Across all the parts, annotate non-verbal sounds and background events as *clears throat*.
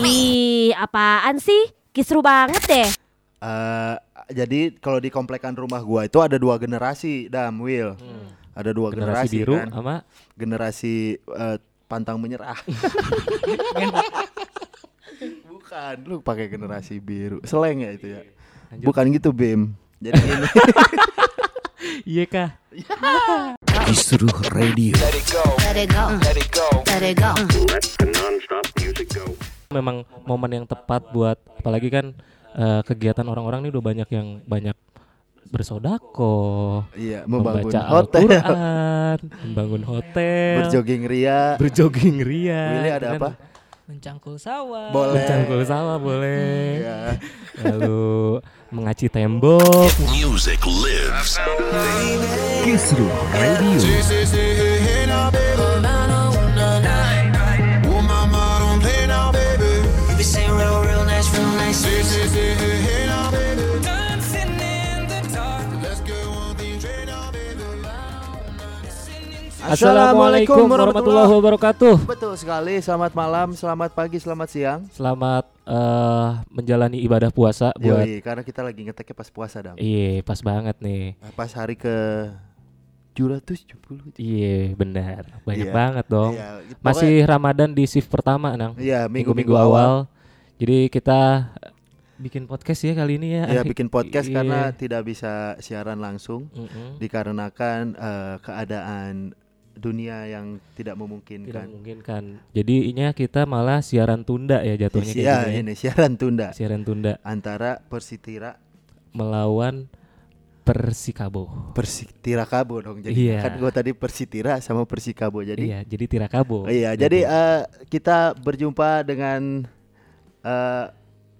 Ih, apaan sih? Kisru banget deh. Eh, jadi kalau di komplekan rumah gua itu ada dua generasi, Dam, Will. Ada dua generasi generasi, biru kan. sama Generasi eh, pantang menyerah. *laughs* Bukan, lu pakai generasi biru. Seleng ya itu ya. Lanjut. Bukan gitu, Bim. Jadi *laughs* ini iya kah *laughs* Kisruh Radio. Let it go. Let it go. Let it go. Memang momen yang tepat buat apalagi kan eh, kegiatan orang-orang ini udah banyak yang banyak bersodako Iya, membangun membaca hotel, Al-Quran, *laughs* membangun hotel berjogging ria. berjogging ria Willy ada gitu kan. apa? mencangkul sawah. Boleh. Mencangkul sawah boleh Iya. lalu mengaci tembok Music lives. Assalamualaikum warahmatullahi wabarakatuh Betul sekali. Selamat malam, selamat pagi, selamat siang. Selamat eh, menjalani ibadah puasa buat Yoi, karena kita lagi ngeteknya pas puasa, Dam. Iya pas banget nih Pas hari ke 770. Iya benar banyak Iya. banget dong Iya, pokoknya- Masih Ramadan di shift pertama nang Iya, minggu-minggu awal. Jadi kita bikin podcast ya kali ini ya. Ya bikin podcast Iya. karena tidak bisa siaran langsung Mm-mm. dikarenakan eh, keadaan dunia yang tidak tidak memungkinkan. memungkinkan. Jadi inya kita malah siaran tunda ya jatuhnya Iya, gitu ya. ini siaran tunda Siaran tunda antara Persitira melawan Persikabo. Persitira Kabo dong. Jadi Iya. kan gua tadi Persitira sama Persikabo. Jadi iya, jadi Tirakabo. Oh iya, jadi eh, kita berjumpa dengan eh,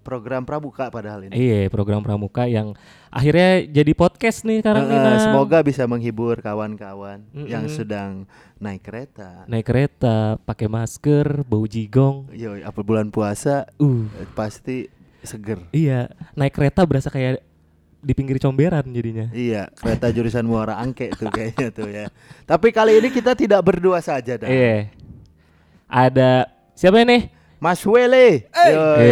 program Prabuka padahal ini. Iya, program pramuka yang akhirnya jadi podcast nih sekarang nih. Eh, Nang. semoga bisa menghibur kawan-kawan yang Mm-mm. sedang naik kereta. naik kereta, pakai masker, bau jigong. Yo, apa bulan puasa Uh, eh, pasti seger. iya, naik kereta berasa kayak di pinggir comberan jadinya. Iya, kereta jurusan Muara Angke tuh kayaknya tuh ya. Tapi kali ini kita tidak berdua saja dah. Iya. Ada siapa ini? Mas Wele. Yo, Eh,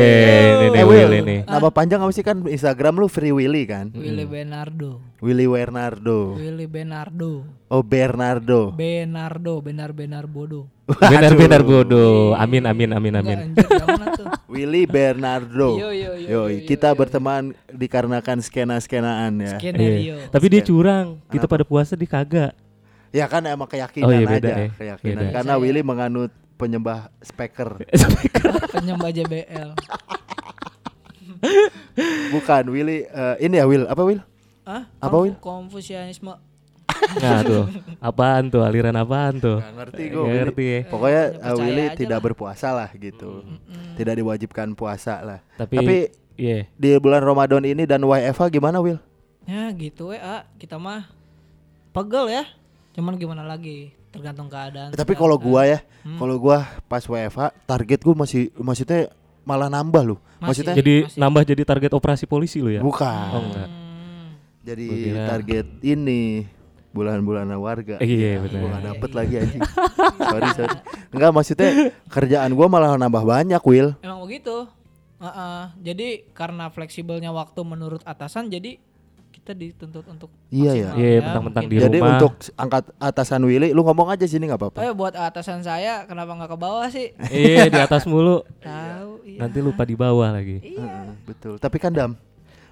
ini nih Eh, Will Will, ini. Nama panjang apa sih kan Instagram lu Free Willy kan? Willy Bernardo. Willy Bernardo. Willy Bernardo. Oh Bernardo. Bernardo, benar-benar bodoh. Benar-benar bodoh. Amin amin amin amin. Enggak, anjir, jangan tuh. *laughs* Willy Bernardo. Yo, yo, yo, Yoi, yo, yo, kita yo, berteman dikarenakan skena-skenaan ya. Skenario. Iya. Tapi dia curang. Kita pada puasa di kagak. Ya kan emang keyakinan Oh iya, beda aja, ya. keyakinan. Beda. Karena Saya- Willy menganut penyembah speaker. *laughs* Penyembah JBL. Bukan Willy eh, ini ya Will, apa Will? Hah? Apa, Wil? Konfusianisme. Nah tuh. Apaan tuh? Aliran apaan tuh? Gak ngerti Nggak gue. Willy. ngerti ya. Pokoknya percaya Willy tidak lah. berpuasa lah gitu. Tidak diwajibkan puasa lah. Tapi, Tapi iya. di bulan Ramadan ini dan WFH gimana Will? Ya gitu ya, kita mah pegel ya. Cuman gimana lagi? Tergantung keadaan. Tapi kalau gua ya, Hmm. kalau gua pas WFH target gua masih maksudnya malah nambah loh. Masih. Maksudnya Jadi Masih. nambah jadi target operasi polisi lu ya? bukan. Oh enggak. Hmm. Jadi kira- target ini bulan-bulan warga. Iya, Ya, benar. Gua nggak dapet lagi anjing. sorry sorry. Enggak maksudnya kerjaan gua malah nambah banyak Will. Emang begitu. Heeh. Jadi karena fleksibelnya waktu menurut atasan jadi kita dituntut untuk Iya ya. maksimal Iya, ya, mentang-mentang mungkin. di Jadi rumah. untuk angkat atasan Willy, lu ngomong aja sini nggak apa-apa. Eh buat atasan saya kenapa nggak ke bawah sih? Iya, di atas mulu. Tahu iya. Nanti lupa di bawah lagi. Heeh, betul. Tapi kan Dam,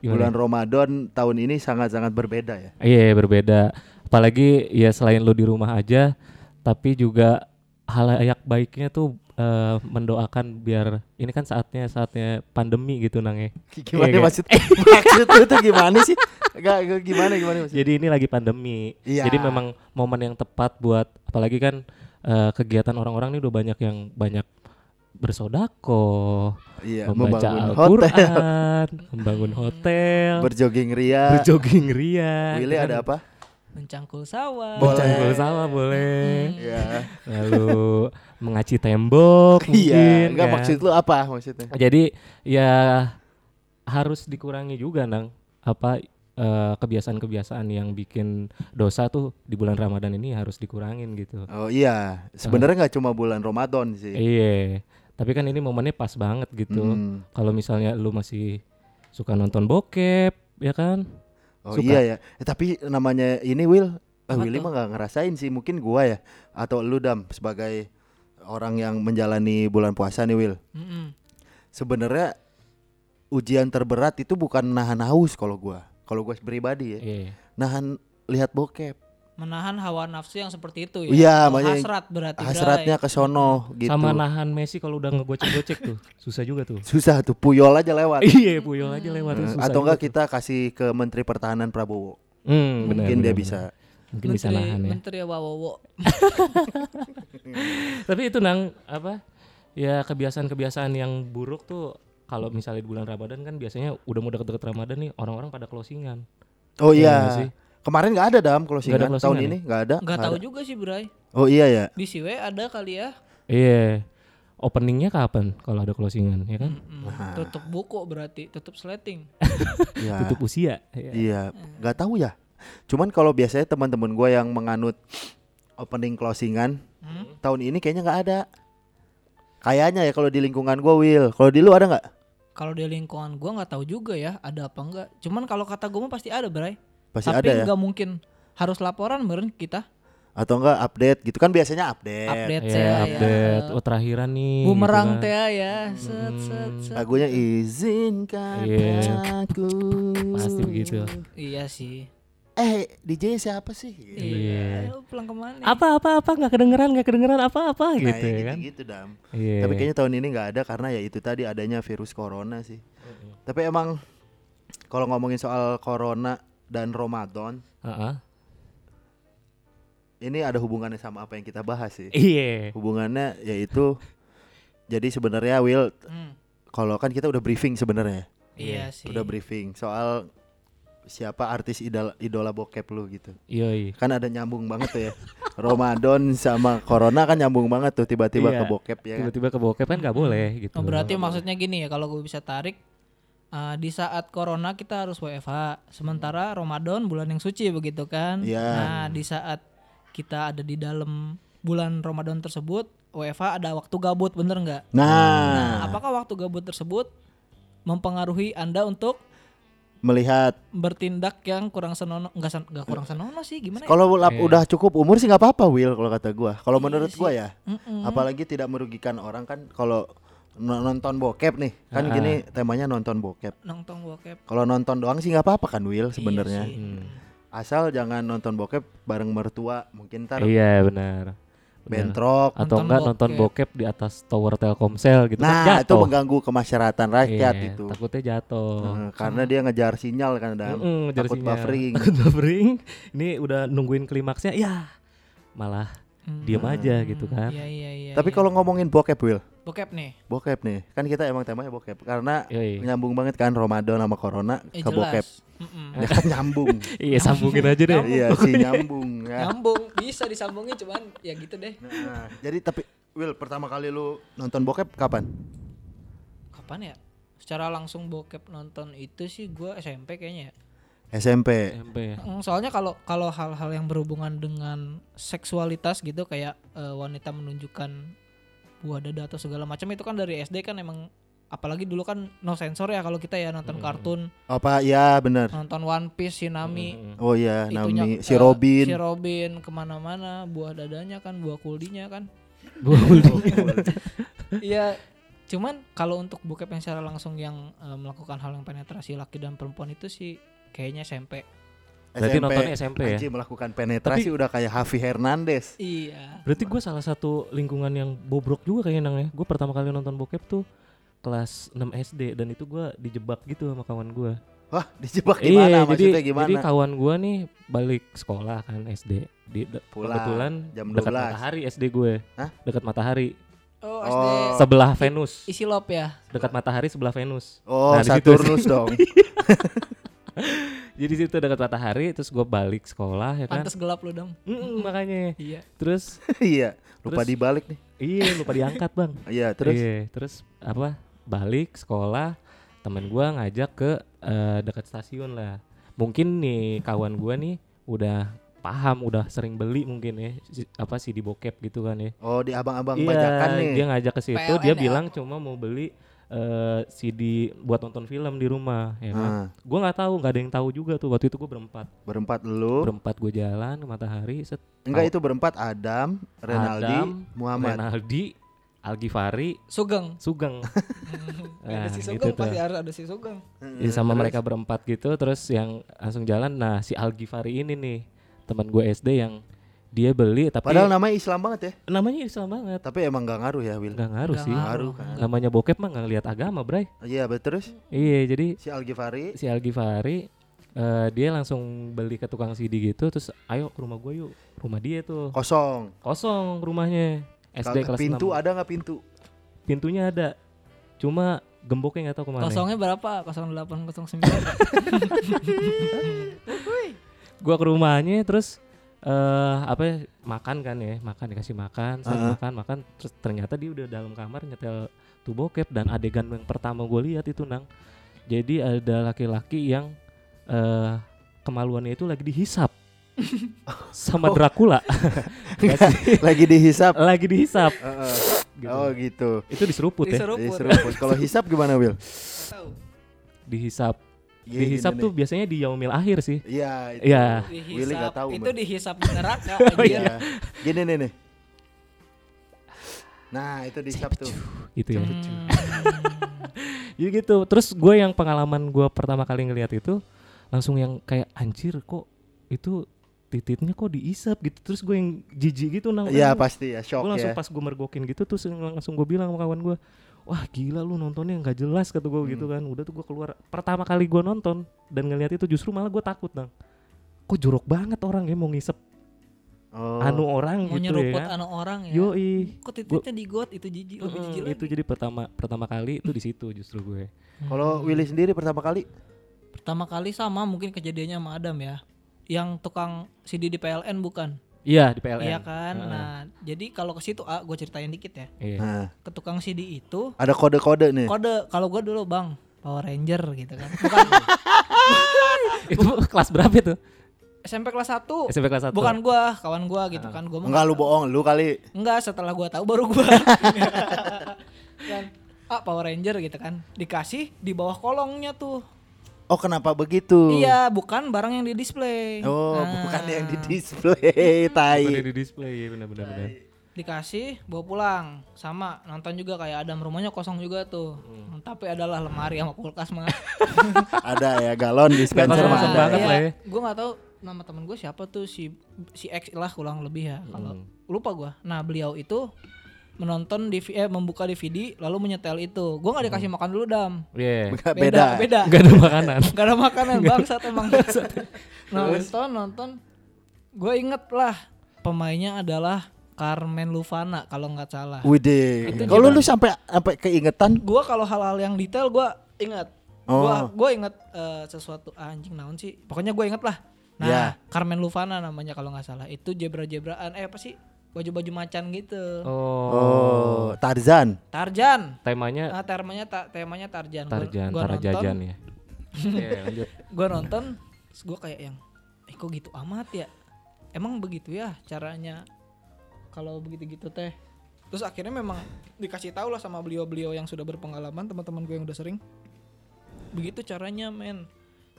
Gimana? bulan Ramadan tahun ini sangat-sangat berbeda ya. Iya berbeda. Apalagi ya selain lu di rumah aja, tapi juga halayak baiknya tuh eh, mendoakan biar ini kan saatnya saatnya pandemi gitu nang ya. Gimana Iya, maksud *laughs* maksud tuh gimana sih? Enggak gimana gimana maksud? Jadi ini lagi pandemi. Iya. Jadi memang momen yang tepat buat apalagi kan eh, kegiatan orang-orang ini udah banyak yang banyak bersodako, Iya, membaca membangun hotel, Al-Qur'an, membangun hotel, berjogging ria. berjogging ria. Willy kan. ada apa? Mencangkul sawah. Boleh. Cangkul sawah boleh. Iya. Lalu mengaci tembok *laughs* mungkin. Iya, enggak kan. maksud lu apa maksudnya? Jadi ya harus dikurangi juga nang apa eh, kebiasaan-kebiasaan yang bikin dosa tuh di bulan Ramadan ini harus dikurangin gitu. Oh iya, sebenarnya nggak cuma bulan Ramadan sih. Iya. Tapi kan ini momennya pas banget gitu. Hmm. Kalau misalnya lu masih suka nonton bokep, ya kan? Oh Suka. iya ya. Eh, tapi namanya ini Will, eh, Willy mah nggak ngerasain sih. Mungkin gua ya atau lu Dam sebagai orang yang menjalani bulan puasa nih Will. Mm-mm. Sebenarnya ujian terberat itu bukan nahan haus kalau gua. Kalau gua pribadi ya. Iya. Nahan lihat bokep. Menahan hawa nafsu yang seperti itu ya. Iya, Oh, makanya hasrat berarti. Hasratnya ke sono gitu. Sama nahan Messi kalau udah ngegocek-gocek tuh. *laughs* Susah juga tuh. Susah tuh puyol aja lewat. *laughs* iya, puyol aja lewat tuh susah atau enggak kita kasih ke Menteri Pertahanan Prabowo. Hmm, benar, Mungkin dia benar, bisa. Mungkin bisa Menteri, nahan ya. Menteri Wawowo. *laughs* Tapi itu nang apa? Ya kebiasaan-kebiasaan yang buruk tuh kalau misalnya di bulan Ramadan kan biasanya udah mau deket-deket Ramadan nih orang-orang pada closingan. Oh Iya sih? Kemarin nggak ada dam closingan. Nggak ada Tahun ini nggak ada. Nggak nggak tahu ada. juga sih Bray. Oh iya ya. Di Siwe ada kali ya. Iya. Openingnya kapan kalau ada closingan ya kan? Mm, Tutup buku berarti, tutup sleting. *laughs* Iya. Tutup usia. Iya. Iya, nggak tahu ya. Cuman kalau biasanya teman-teman gue yang menganut opening closingan Hmm? tahun ini kayaknya nggak ada. Kayaknya ya kalau di lingkungan gue Will. Kalau di lu ada nggak? Kalau di lingkungan gua nggak tahu juga ya ada apa enggak. Cuman kalau kata gua mah pasti ada Bray. Pasti Tapi ada ya. nggak mungkin harus laporan meren kita. Atau enggak update gitu kan biasanya update. Update Iya, saya update. ya. Oh, terakhiran nih. Bumerang gitu teh kan. ya. Set set set. Lagunya izinkan Iya. aku. Pasti begitu. Iya sih. Eh, DJ siapa sih? Iya. Ayo, pulang ke mana? Apa apa apa nggak kedengeran nggak kedengeran apa apa Nah, gitu ya ya kan? gitu dam. Iya. Tapi kayaknya tahun ini nggak ada karena ya itu tadi adanya virus corona sih. Tapi emang kalau ngomongin soal corona dan Ramadan, Heeh. ini ada hubungannya sama apa yang kita bahas sih. Iya. Hubungannya yaitu jadi sebenarnya Will Hmm, kalau kan kita udah briefing sebenarnya. iya sih. Udah briefing soal siapa artis idola, idola bokep lu gitu. Iya. iya. Kan ada nyambung banget tuh ya. Ramadan sama corona kan nyambung banget tuh tiba-tiba Iya. ke bokep ya. kan? Tiba-tiba ke bokep kan nggak boleh gitu. Oh, berarti maksudnya gini ya kalau gue bisa tarik uh, di saat corona kita harus WFH sementara Ramadan bulan yang suci begitu kan Iya. nah di saat kita ada di dalam bulan Ramadan tersebut WFH ada waktu gabut bener nggak Nah, nah apakah waktu gabut tersebut mempengaruhi anda untuk melihat bertindak yang kurang senonoh nggak sen- nggak kurang senonoh sih gimana ya? kalau Iya. udah cukup umur sih nggak apa-apa Will kalau kata gua. Kalau menurut Iya gua sih. ya, Mm-mm. apalagi tidak merugikan orang kan kalau nonton bokep nih. Kan Ah. gini temanya nonton bokep. nonton bokep Kalau nonton doang sih nggak apa-apa kan Will sebenarnya. Iya. Hmm. Asal jangan nonton bokep bareng mertua, mungkin ntar Iya benar. Bentrok. Atau Nonton enggak nonton bokep. bokep di atas tower Telkomsel gitu kan Nah, itu jatuh. mengganggu kemasyarakatan rakyat Iya, itu. Takutnya jatuh. Nah, karena dia ngejar sinyal kan Dam. Mm-mm, ngejar Takut sinyal. buffering. Takut buffering. Ini udah nungguin klimaksnya ya malah Hmm. diem aja gitu kan. iya iya iya Tapi kalau ngomongin bokep Will, bokep nih bokep nih. Kan kita emang temanya bokep karena Yoi. nyambung banget kan Ramadan sama corona eh, ke jelas bokep. Mm-mm. Ya kan nyambung. *laughs* Iya sambungin aja deh. iya sih nyambung ya. nyambung bisa disambungin cuman ya gitu deh Nah, jadi tapi Will pertama kali lu nonton bokep kapan? kapan ya secara langsung bokep nonton itu sih gua SMP kayaknya ya SMP. SMP ya. Mm, soalnya kalau kalau hal-hal yang berhubungan dengan seksualitas gitu kayak eh, wanita menunjukkan buah dada atau segala macam itu kan dari SD kan emang apalagi dulu kan no sensor ya kalau kita ya nonton kartun Apa ya benar. nonton One Piece Shinami Mm-mm. Oh iya, itunya, Nami si Robin. si Robin ke mana-mana buah dadanya kan buah kuldinya kan *laughs* Iya, cuman kalau untuk bokep yang secara langsung yang eh, melakukan hal yang penetrasi laki dan perempuan itu sih kayaknya SMP. Berarti nontonnya SMP ya? Anjing, melakukan penetrasi udah kayak Hafi Hernandez. Iya. Berarti gue salah satu lingkungan yang bobrok juga kayaknya nang ya. Gue pertama kali nonton bokep tuh kelas 6 SD dan itu gue dijebak gitu sama kawan gue. Wah, dijebak gimana? Iya, Maksudnya jadi, gimana? jadi kawan gue nih balik sekolah kan SD di de- Pulang, kebetulan jam dekat 12. matahari SD gue. Hah? Dekat matahari. Oh, Oh. SD Sebelah Venus. isi lop ya. Dekat matahari sebelah Venus. oh, Nah, Saturnus dong. *laughs* *laughs* Jadi situ dekat matahari terus gue balik sekolah ya kan. Pantes gelap lu dong. Mm, makanya. Iya. Terus *laughs* iya, lupa Terus- dibalik nih. iya lupa diangkat bang. *laughs* Iya, terus Iya, terus apa? Balik sekolah, temen gua ngajak ke eh, dekat stasiun lah. Mungkin nih kawan gua nih udah paham, udah sering beli mungkin ya si- apa sih di bokep gitu kan ya. Oh, di abang-abang Iya, bajakan nih. dia ngajak ke situ, dia bilang cuma mau beli eh, CD buat nonton film di rumah ya kan. Ah, Gue nggak tahu, nggak ada yang tahu juga tuh waktu itu gue berempat, berempat lu. berempat gue jalan ke matahari, set Enggak itu berempat Adam, Renaldi, Adam, Muhammad. Renaldi, Algifari, Sugeng. Sugeng. *laughs* ada Nah, si gitu Sugeng tuh. pasti harus ada si Sugeng. Ya, sama mereka berempat gitu terus yang langsung jalan nah si Algifari ini nih teman gue SD yang dia beli tapi Padahal namanya Islam banget ya. namanya Islam banget Tapi emang nggak ngaruh ya, Will. nggak ngaruh Nggak sih Ngaruh kan. namanya bokep mah nggak lihat agama bray Iya, betul terus iya jadi si Algifari si Algifari eh, dia langsung beli ke tukang CD gitu terus ayo ke rumah gue yuk rumah dia tuh kosong. kosong rumahnya SD kelas pintu 6 ada nggak pintu? pintunya ada cuma gemboknya nggak tahu ke mana Kosongnya berapa? 0809. *laughs* gua ke rumahnya terus eh apa ya, makan kan ya makan dikasih makan saya Heeh. makan makan terus ternyata dia udah dalam kamar nyetel tuh bokep dan adegan yang pertama gue lihat itu nang jadi ada laki-laki yang eh kemaluannya itu lagi dihisap *laughs* sama Dracula? *laughs* Lagi dihisap. lagi dihisap Heeh. gitu. Oh gitu. itu diseruput ya Diseruput. Diseruput. Kalau hisap gimana, Will? Tahu. dihisap dihisap gini tuh nih. biasanya di yaumil akhir sih Iya, itu. Iya. Willy Dihisap. nggak tahu, itu dihisap di neraka. *laughs* Oh, anjir. Iya. Gini nih nih. Nah, itu dihisap tuh. itu ya Hmm. Jadi *laughs* gitu. Terus gue yang pengalaman gue pertama kali ngelihat itu langsung yang kayak anjir kok itu titiknya kok diisap gitu. Terus gue yang jijik gitu nang. Iya, pasti ya, shock Gue langsung ya. pas gue mergokin gitu terus langsung gue bilang sama kawan gue, wah gila lu nontonnya nggak jelas kata gue Hmm. gitu kan. Udah tuh gue keluar. Pertama kali gue nonton dan ngelihat itu justru malah gue takut nang. Kok jorok banget orang ya mau ngisep Oh. anu orang Mau gitu nyeruput ya. kan. anak orang ya. Yoi. Kok titiknya di got itu jijik lebih jijik itu lagi. jadi pertama pertama kali itu di situ justru gue. Kalau Willy sendiri pertama kali Pertama kali sama mungkin kejadiannya sama Adam ya. Yang tukang CD di PLN bukan? Iya di PLN. Iya kan. Heeh. Nah, jadi kalau ke situ ah gue ceritain dikit ya. Iya. Nah, Ke tukang CD itu ada kode-kode nih. kode kalau gue dulu Bang Power Ranger gitu kan. *laughs* Bukan itu kelas berapa itu? SMP kelas 1. SMP kelas 1. Bukan gua, kawan gua gitu kan. Gua mah Enggak lu bohong, lu kali. Enggak, setelah gua tahu baru gua. Dan *laughs* ah Power Ranger gitu kan. Dikasih di bawah kolongnya tuh. Oh, kenapa begitu? Iya, bukan barang yang di display. Oh, Nah, bukan yang di display, *laughs* tai. Bukan di display ya benar-benar. benar. Dikasih bawa pulang. Sama nonton juga kayak Adam rumahnya kosong juga tuh. Hmm. Tapi adalah lemari sama kulkas mah. *laughs* Ada ya galon dispenser masih kosong ada. banget lah ya. Gue nggak tahu nama temen gue siapa tuh si si X lah kurang lebih ya. Kalau Hmm. lupa gua. Nah beliau itu menonton di eh membuka DVD lalu menyetel itu. Gua nggak dikasih makan dulu dam. Iya. Beda. Beda. Beda. Enggak ada makanan. *laughs* Gak ada makanan bangsat emang. *laughs* nonton nonton. Gue inget lah pemainnya adalah Carmen Luvana kalau nggak salah. Itu Kalau lu sampai sampai keingetan Gua kalau hal-hal yang detail gua inget. Oh. Gua gua inget eh, sesuatu ah, anjing naon sih. Pokoknya gue inget lah. Nah, Ya. Carmen Luvana namanya kalau nggak salah. Itu jebra-jebraan eh apa sih? Baju-baju macan gitu. Oh. Oh, Tarzan. Tarzan. Temanya Nah, temanya ta- temanya Tarzan. Gua- Tarjan, gua nonton, ya. *laughs* Iya, lanjut. Gua nonton, terus gua kayak yang eh kok gitu amat ya? Emang begitu ya caranya kalau begitu-gitu teh. Terus akhirnya memang dikasih tahu lah sama beliau-beliau yang sudah berpengalaman, teman-teman gue yang udah sering. Begitu caranya, men.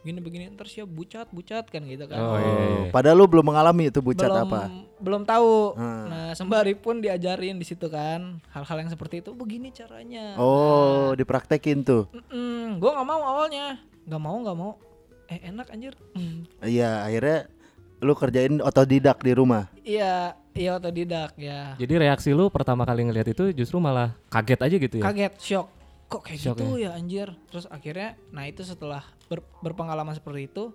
Begini-begini ntar siap bucat, bucat kan gitu kan. Oh, iya, iya. Padahal lu belum mengalami itu bucat belum apa. belum tahu. Hmm. Nah, sembari pun diajarin di situ kan hal-hal yang seperti itu. Begini caranya. Oh, dipraktekin tuh. Mm-mm, gua nggak mau awalnya, nggak mau nggak mau. Eh enak anjir. Mm. *laughs* Iya, akhirnya lu kerjain otodidak di rumah. Iya, iya otodidak ya. Jadi reaksi lu pertama kali ngelihat itu justru malah kaget aja gitu ya. Kaget, shock. Kok kayak Shock gitu ya anjir. Terus akhirnya, nah itu setelah ber- berpengalaman seperti itu,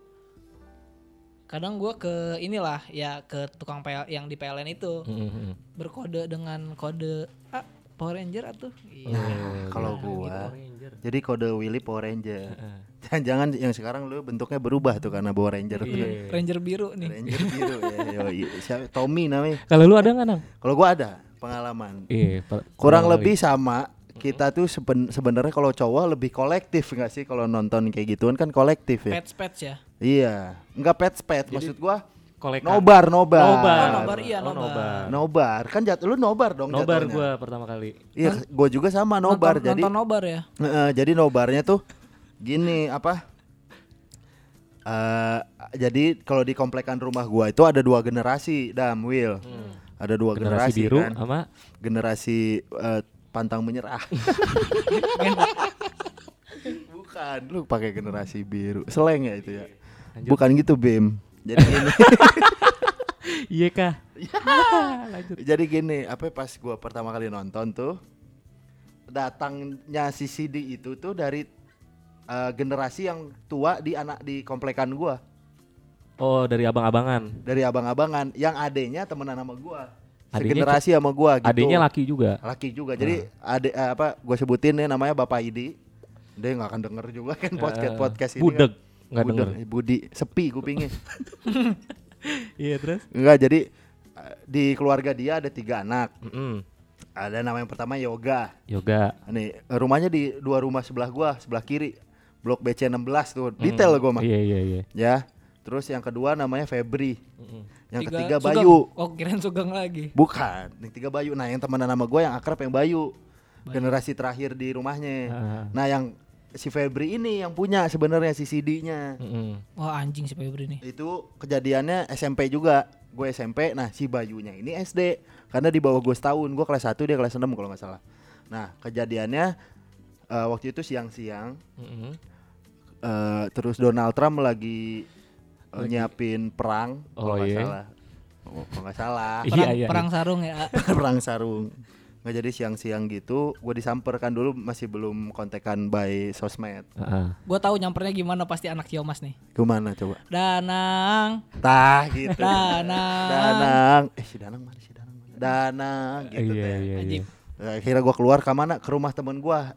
kadang gua ke inilah ya ke tukang PL yang di PLN itu Mm, mm, mm. berkode dengan kode ah Power Ranger atuh. Iya. Oh, Kalau gitu. gua, Ranger. jadi kode Willy Power Ranger. Heeh. Jangan-jangan yang sekarang lu bentuknya berubah tuh karena Power Ranger. Iya. Ranger biru nih. Ranger biru ya. yoi. Siapa- Tommy namanya. Kalau lu ada nggak nang? Kalau gua ada pengalaman. Iya. per- Kurang lebih sama. Kita tuh seben- sebenarnya kalau cowok lebih kolektif nggak sih kalau nonton kayak gituan kan kolektif ya. Pets pets ya. Iya, nggak pets pet. Maksud gua koleka. Nobar, nobar. Nobar. Oh, nobar, iya, Oh, nobar. Nobar. Kan jat lu nobar dong Nobar jatuhnya. gua pertama kali. Iya, gua juga sama nobar. nonton, jadi nonton nobar ya. Heeh, jadi nobarnya tuh gini apa? eh jadi kalau di komplekan rumah gua itu ada dua generasi, Dam, Will. Ada dua Hmm. Generasi generasi, biru kan. sama Generasi eh, pantang menyerah. Bukan, lu pakai generasi biru. Seleng ya itu ya. Lanjut. Bukan gitu, Bim. Jadi gini. *laughs* Iya kah? *laughs* Lanjut. Jadi gini, apa pas gua pertama kali nonton tuh datangnya si CD itu tuh dari eh, generasi yang tua di anak di komplekan gua, Oh, dari abang-abangan. dari abang-abangan yang adenya temenan sama gua. Adenya Segenerasi sama gua gitu. Adiknya laki juga. Laki juga. Jadi ade eh, apa gua sebutin nih namanya Bapak Idi. Dia nggak akan denger juga kan podcast podcast ini. Budeg, kan. nggak Budeg, denger. eh, Budi sepi kupingnya. *laughs* Iya terus? Enggak, jadi eh, di keluarga dia ada tiga anak. Mm-mm. Ada nama yang pertama Yoga. Yoga. Nih, rumahnya di dua rumah sebelah gua, sebelah kiri. Blok BC 16 tuh. Detail gua mah. Iya iya iya. Ya. Terus yang kedua namanya Febri. Mm-mm. Yang Tiga ketiga Sugeng. Bayu. Oh, kirain Sugeng lagi. Bukan, yang tiga Bayu. Nah, yang temenan nama gua yang akrab yang Bayu. Generasi terakhir di rumahnya. Ah. Nah, yang si Febri ini yang punya sebenarnya si CD-nya. Mm-mm. Wah, anjing si Febri nih. Itu kejadiannya SMP juga. Gue SMP, nah si Bayunya ini SD. Karena di bawah gue setahun, gue kelas 1 dia kelas 6 kalau nggak salah. Nah, kejadiannya eh, waktu itu siang-siang eh, terus Donald Trump lagi, eh, nyiapin perang kalau Oh, nggak iya. salah. Oh, kalau nggak salah. Iya, Perang, iya, perang sarung ya. *laughs* perang sarung. Nggak jadi siang-siang gitu, gue disamperkan dulu masih belum kontekan by sosmed. Ah. Gua tahu nyampernya gimana pasti anak Ciomas nih. Ke mana coba? Danang, Tah gitu. Danang. Danang. Eh si Danang mana si Danang mana? Danang gitu Iya iya iya. Nah, Akhirnya gua keluar ke mana? Ke rumah temen gua.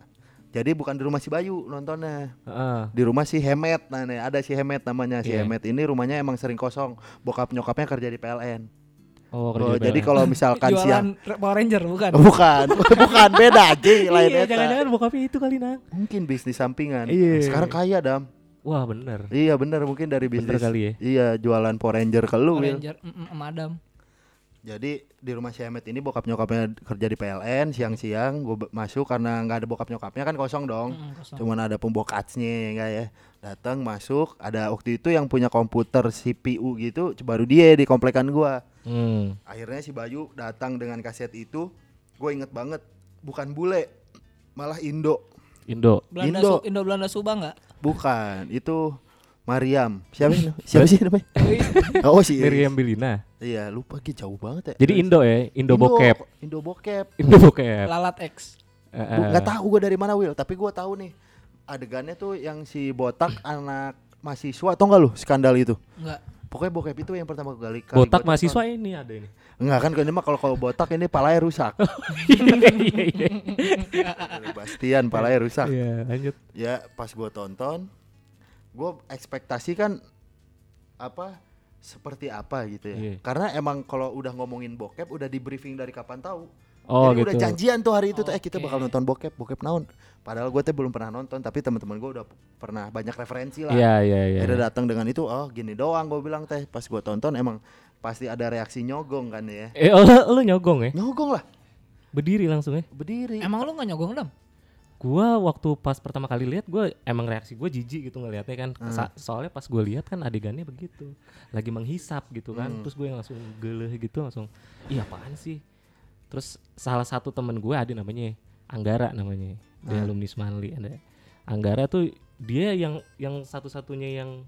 Jadi bukan di rumah si Bayu nontonnya. Ah, Di rumah si Hemet. Nah, nih, ada si Hemet namanya. Si Iya. Hemet ini rumahnya emang sering kosong. Bokap nyokapnya kerja di PLN. Oh, Oh, kerja jadi PLN. kalau misalkan siang Jualan Power Ranger bukan? Oh, *laughs* bukan, *laughs* bukan beda aja lain Iya, jangan-jangan bokapnya itu kali nang. Mungkin bisnis sampingan. Iya. Sekarang kaya, Dam. Wah, bener. Iya, bener mungkin dari Bener bisnis. kali ya. Iya, jualan Power Ranger ke lu, Power Wil. Ranger, mm, sama Adam. Jadi di rumah si Hemet ini bokap nyokapnya kerja di PLN siang-siang gue masuk karena nggak ada bokap nyokapnya kan kosong dong. Mm, kosong. Cuman ada pembokatnya enggak ya. Datang masuk ada waktu itu yang punya komputer CPU gitu baru dia di komplekan gua. Hmm. Akhirnya si Bayu datang dengan kaset itu. Gue inget banget bukan bule malah Indo. Indo. Belanda Indo. Su- Indo Belanda Suba enggak? Bukan, itu Mariam. Siapa sih? Siapa sih namanya? *laughs* Oh si Miriam Bilina. Iya, lupa gitu jauh banget ya. Jadi Indo ya, Indo, bokep. Indo bokep. *laughs* Indo bokep. Lalat X. Gua eh. nggak tahu gue dari mana Will, tapi gue tahu nih adegannya tuh yang si botak *clears throat* anak mahasiswa atau enggak lu skandal itu? Enggak. Pokoknya bokep itu yang pertama kali. kali Botak gua mahasiswa tonton. ini ada ini. Enggak kan ini mah kalau kalau botak ini palanya rusak. *laughs* Iya iya iya. Bastian palanya rusak. Iya, lanjut. Ya pas gue tonton, gue ekspektasi kan apa seperti apa gitu ya. Iya. Karena emang kalau udah ngomongin bokep udah di briefing dari kapan tahu. Oh Jadi gitu. udah janjian tuh hari itu tuh eh kita Oke. bakal nonton bokep, bokep naon. Padahal gue tuh belum pernah nonton tapi teman-teman gue udah pernah banyak referensi lah. Iya iya iya. Akhirnya datang dengan itu, oh gini doang gue bilang teh. Pas gue tonton emang pasti ada reaksi nyogong kan ya. Eh oh, lu nyogong ya? Nyogong lah, Berdiri langsung ya. berdiri. Emang lu enggak nyogong Dam? Gua waktu pas pertama kali lihat gua emang reaksi gua jijik gitu ngelihatnya kan. Sa- soalnya pas gue lihat kan adegannya begitu. Lagi menghisap gitu kan. Hmm. Terus gue langsung geleh gitu langsung. Iya apaan sih? Terus salah satu temen gue ada namanya Anggara namanya. Dia Ah. alumni Manli ada. Anggara tuh dia yang yang satu-satunya yang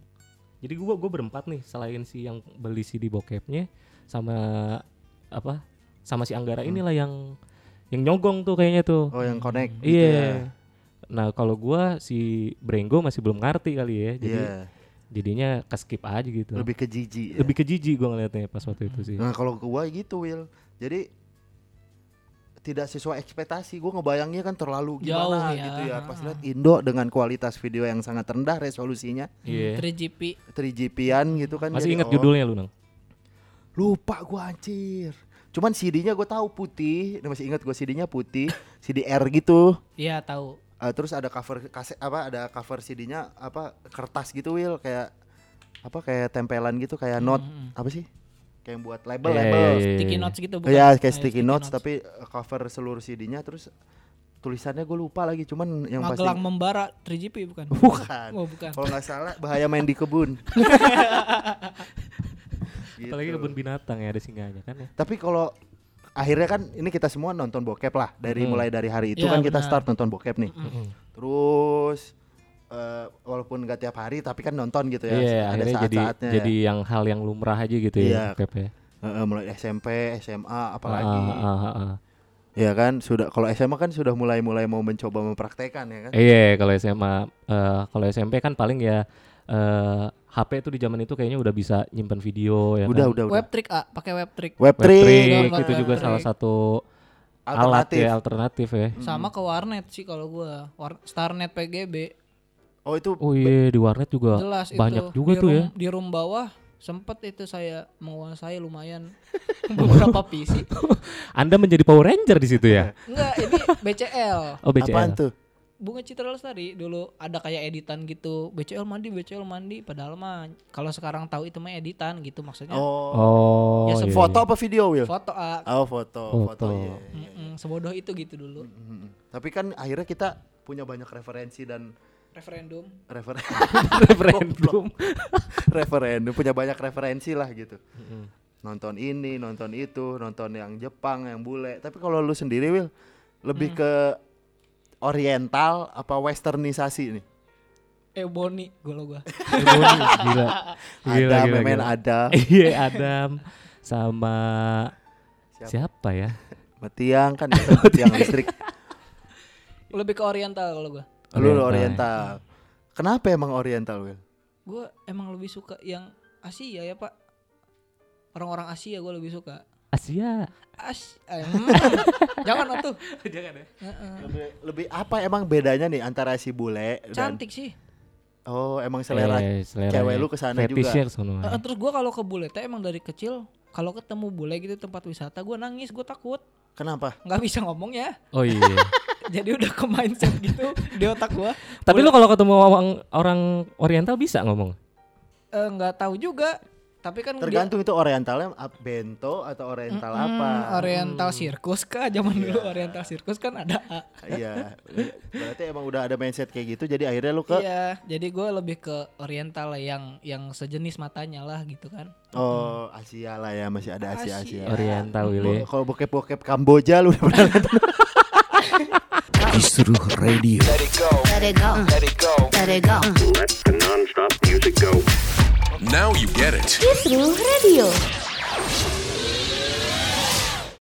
jadi gua gua berempat nih selain si yang beli CD bokepnya sama apa sama si Anggara inilah yang yang nyogong tuh kayaknya tuh. Oh yang connect gitu Iya. ya. Nah kalau gua si Brenggo masih belum ngerti kali ya, jadi Iya, jadinya ke skip aja gitu. lebih ke jijik. ya. Lebih ke jijik gua ngeliatnya pas waktu itu sih. Nah kalau gua gitu Will, jadi tidak sesuai ekspektasi. Gue ngebayangnya kan terlalu Jauh gimana ya. gitu ya. Pas lihat Indo dengan kualitas video yang sangat rendah resolusinya, Iya. 3GP. 3GP-an gitu kan. Masih jadi, ingat oh, judulnya lu nang? Lupa gua anjir. Cuman CD-nya gue tahu putih, Ini masih ingat gue CD-nya putih, CD R gitu. Iya, tahu. Eh, terus ada cover kaset apa ada cover CD-nya apa kertas gitu Will kayak apa kayak tempelan gitu kayak Hmm, note hmm. apa sih? Kayak yang buat label Iya, label. iya, iya, Sticky iya. notes gitu bukan? Ya kayak Kayak sticky notes tapi uh, cover seluruh CD-nya terus tulisannya gue lupa lagi cuman yang pasti Magelang membara 3GP bukan? *laughs* bukan. Oh, bukan. Kalau nggak salah bahaya main di kebun. *laughs* Gitu. Apalagi kebun binatang ya ada singanya kan ya. Tapi kalau akhirnya kan ini kita semua nonton bokep lah dari Hmm. mulai dari hari itu Iya, kan kita benar. start nonton bokep nih. Mm-mm. Terus eh, walaupun nggak tiap hari tapi kan nonton gitu ya. Iya, ada akhirnya jadi saat-saatnya. jadi yang hal yang lumrah aja gitu Iya. ya bokep ya. Heeh, mulai SMP, SMA apalagi. Ah, ah, ah, ah. Ya kan sudah kalau SMA kan sudah mulai-mulai mau mencoba mempraktekkan ya kan. Iya, kalau SMA eh, kalau SMP kan paling ya eh, HP tuh di zaman itu kayaknya udah bisa nyimpen video ya udah, kan. udah, udah. Web trick ah, pakai web trick. Web Web trick, trick, Web itu juga trick. salah satu alat alternatif. ya alternatif ya. Sama ke warnet sih kalau gua. War Starnet PGB. Oh itu Oh iya di warnet juga Jelas banyak itu. juga di tuh ya. Di room bawah sempet itu saya menguasai lumayan *laughs* beberapa PC. *laughs* Anda menjadi Power Ranger di situ ya. Enggak, ini BCL. Oh BCL. apaan tuh? Bunga Citra Lestari dulu ada kayak editan gitu. BCL mandi, BCL mandi padahal mah kalau sekarang tahu itu mah editan gitu maksudnya. Oh. Oh. Ya, iya, Foto iya. apa video, Will? Foto ah. Oh, foto, foto. Foto. iya. Mm-mm, sebodoh itu gitu dulu. Mm-mm. Tapi kan akhirnya kita punya banyak referensi dan Referendum. refer *laughs* referendum. *laughs* referendum punya banyak referensi lah gitu. Mm-mm. Nonton ini, nonton itu, nonton yang Jepang, yang bule. Tapi kalau lu sendiri, Will, lebih Hmm. ke oriental apa westernisasi nih? Ebony gua gua. *laughs* Gila. Gila. Gila, ada gila, *laughs* gila. ada. Iya Adam sama Siapa? siapa ya? Metiang kan *laughs* itu tiang listrik. Lebih ke oriental kalau gua. Lu Oriental. oriental. Kenapa emang oriental, Will? Gua emang lebih suka yang Asia ya, Pak. Orang-orang Asia gua lebih suka. Asia. As eh, hmm. *laughs* Jangan atuh. Jangan ya. Lebih lebih apa emang bedanya nih antara si bule dan Cantik sih. Oh, emang selera Eh, selera cewek ya. lu ke sana juga. Fetishnya kesono. Eh, terus gua kalau ke bule teh emang dari kecil kalau ketemu bule gitu tempat wisata gua nangis, gua takut. Kenapa? nggak bisa ngomong ya. Oh iya. *laughs* Jadi udah ke mindset gitu di otak gua. Tapi lu kalau ketemu orang, orang Oriental bisa ngomong? Eh, nggak tahu juga. Tapi kan dia- Tergantung itu orientalnya bento atau oriental Mm, apa. Oriental sirkus kah? Zaman dulu oriental sirkus kan ada. A. Iya. Berarti emang udah ada mindset kayak gitu jadi akhirnya lu ke Iya, jadi gue lebih ke oriental lah yang yang sejenis matanya lah gitu kan. oh Asia lah ya, masih ada Asia Asia. Asia. Oriental Willy. Kalau bokep-bokep Kamboja lu udah pernah nonton? *laughs* Let it go. Let it go. Let it go. Let it go. Let the non-stop music go. Now you get it. Kisruh Radio.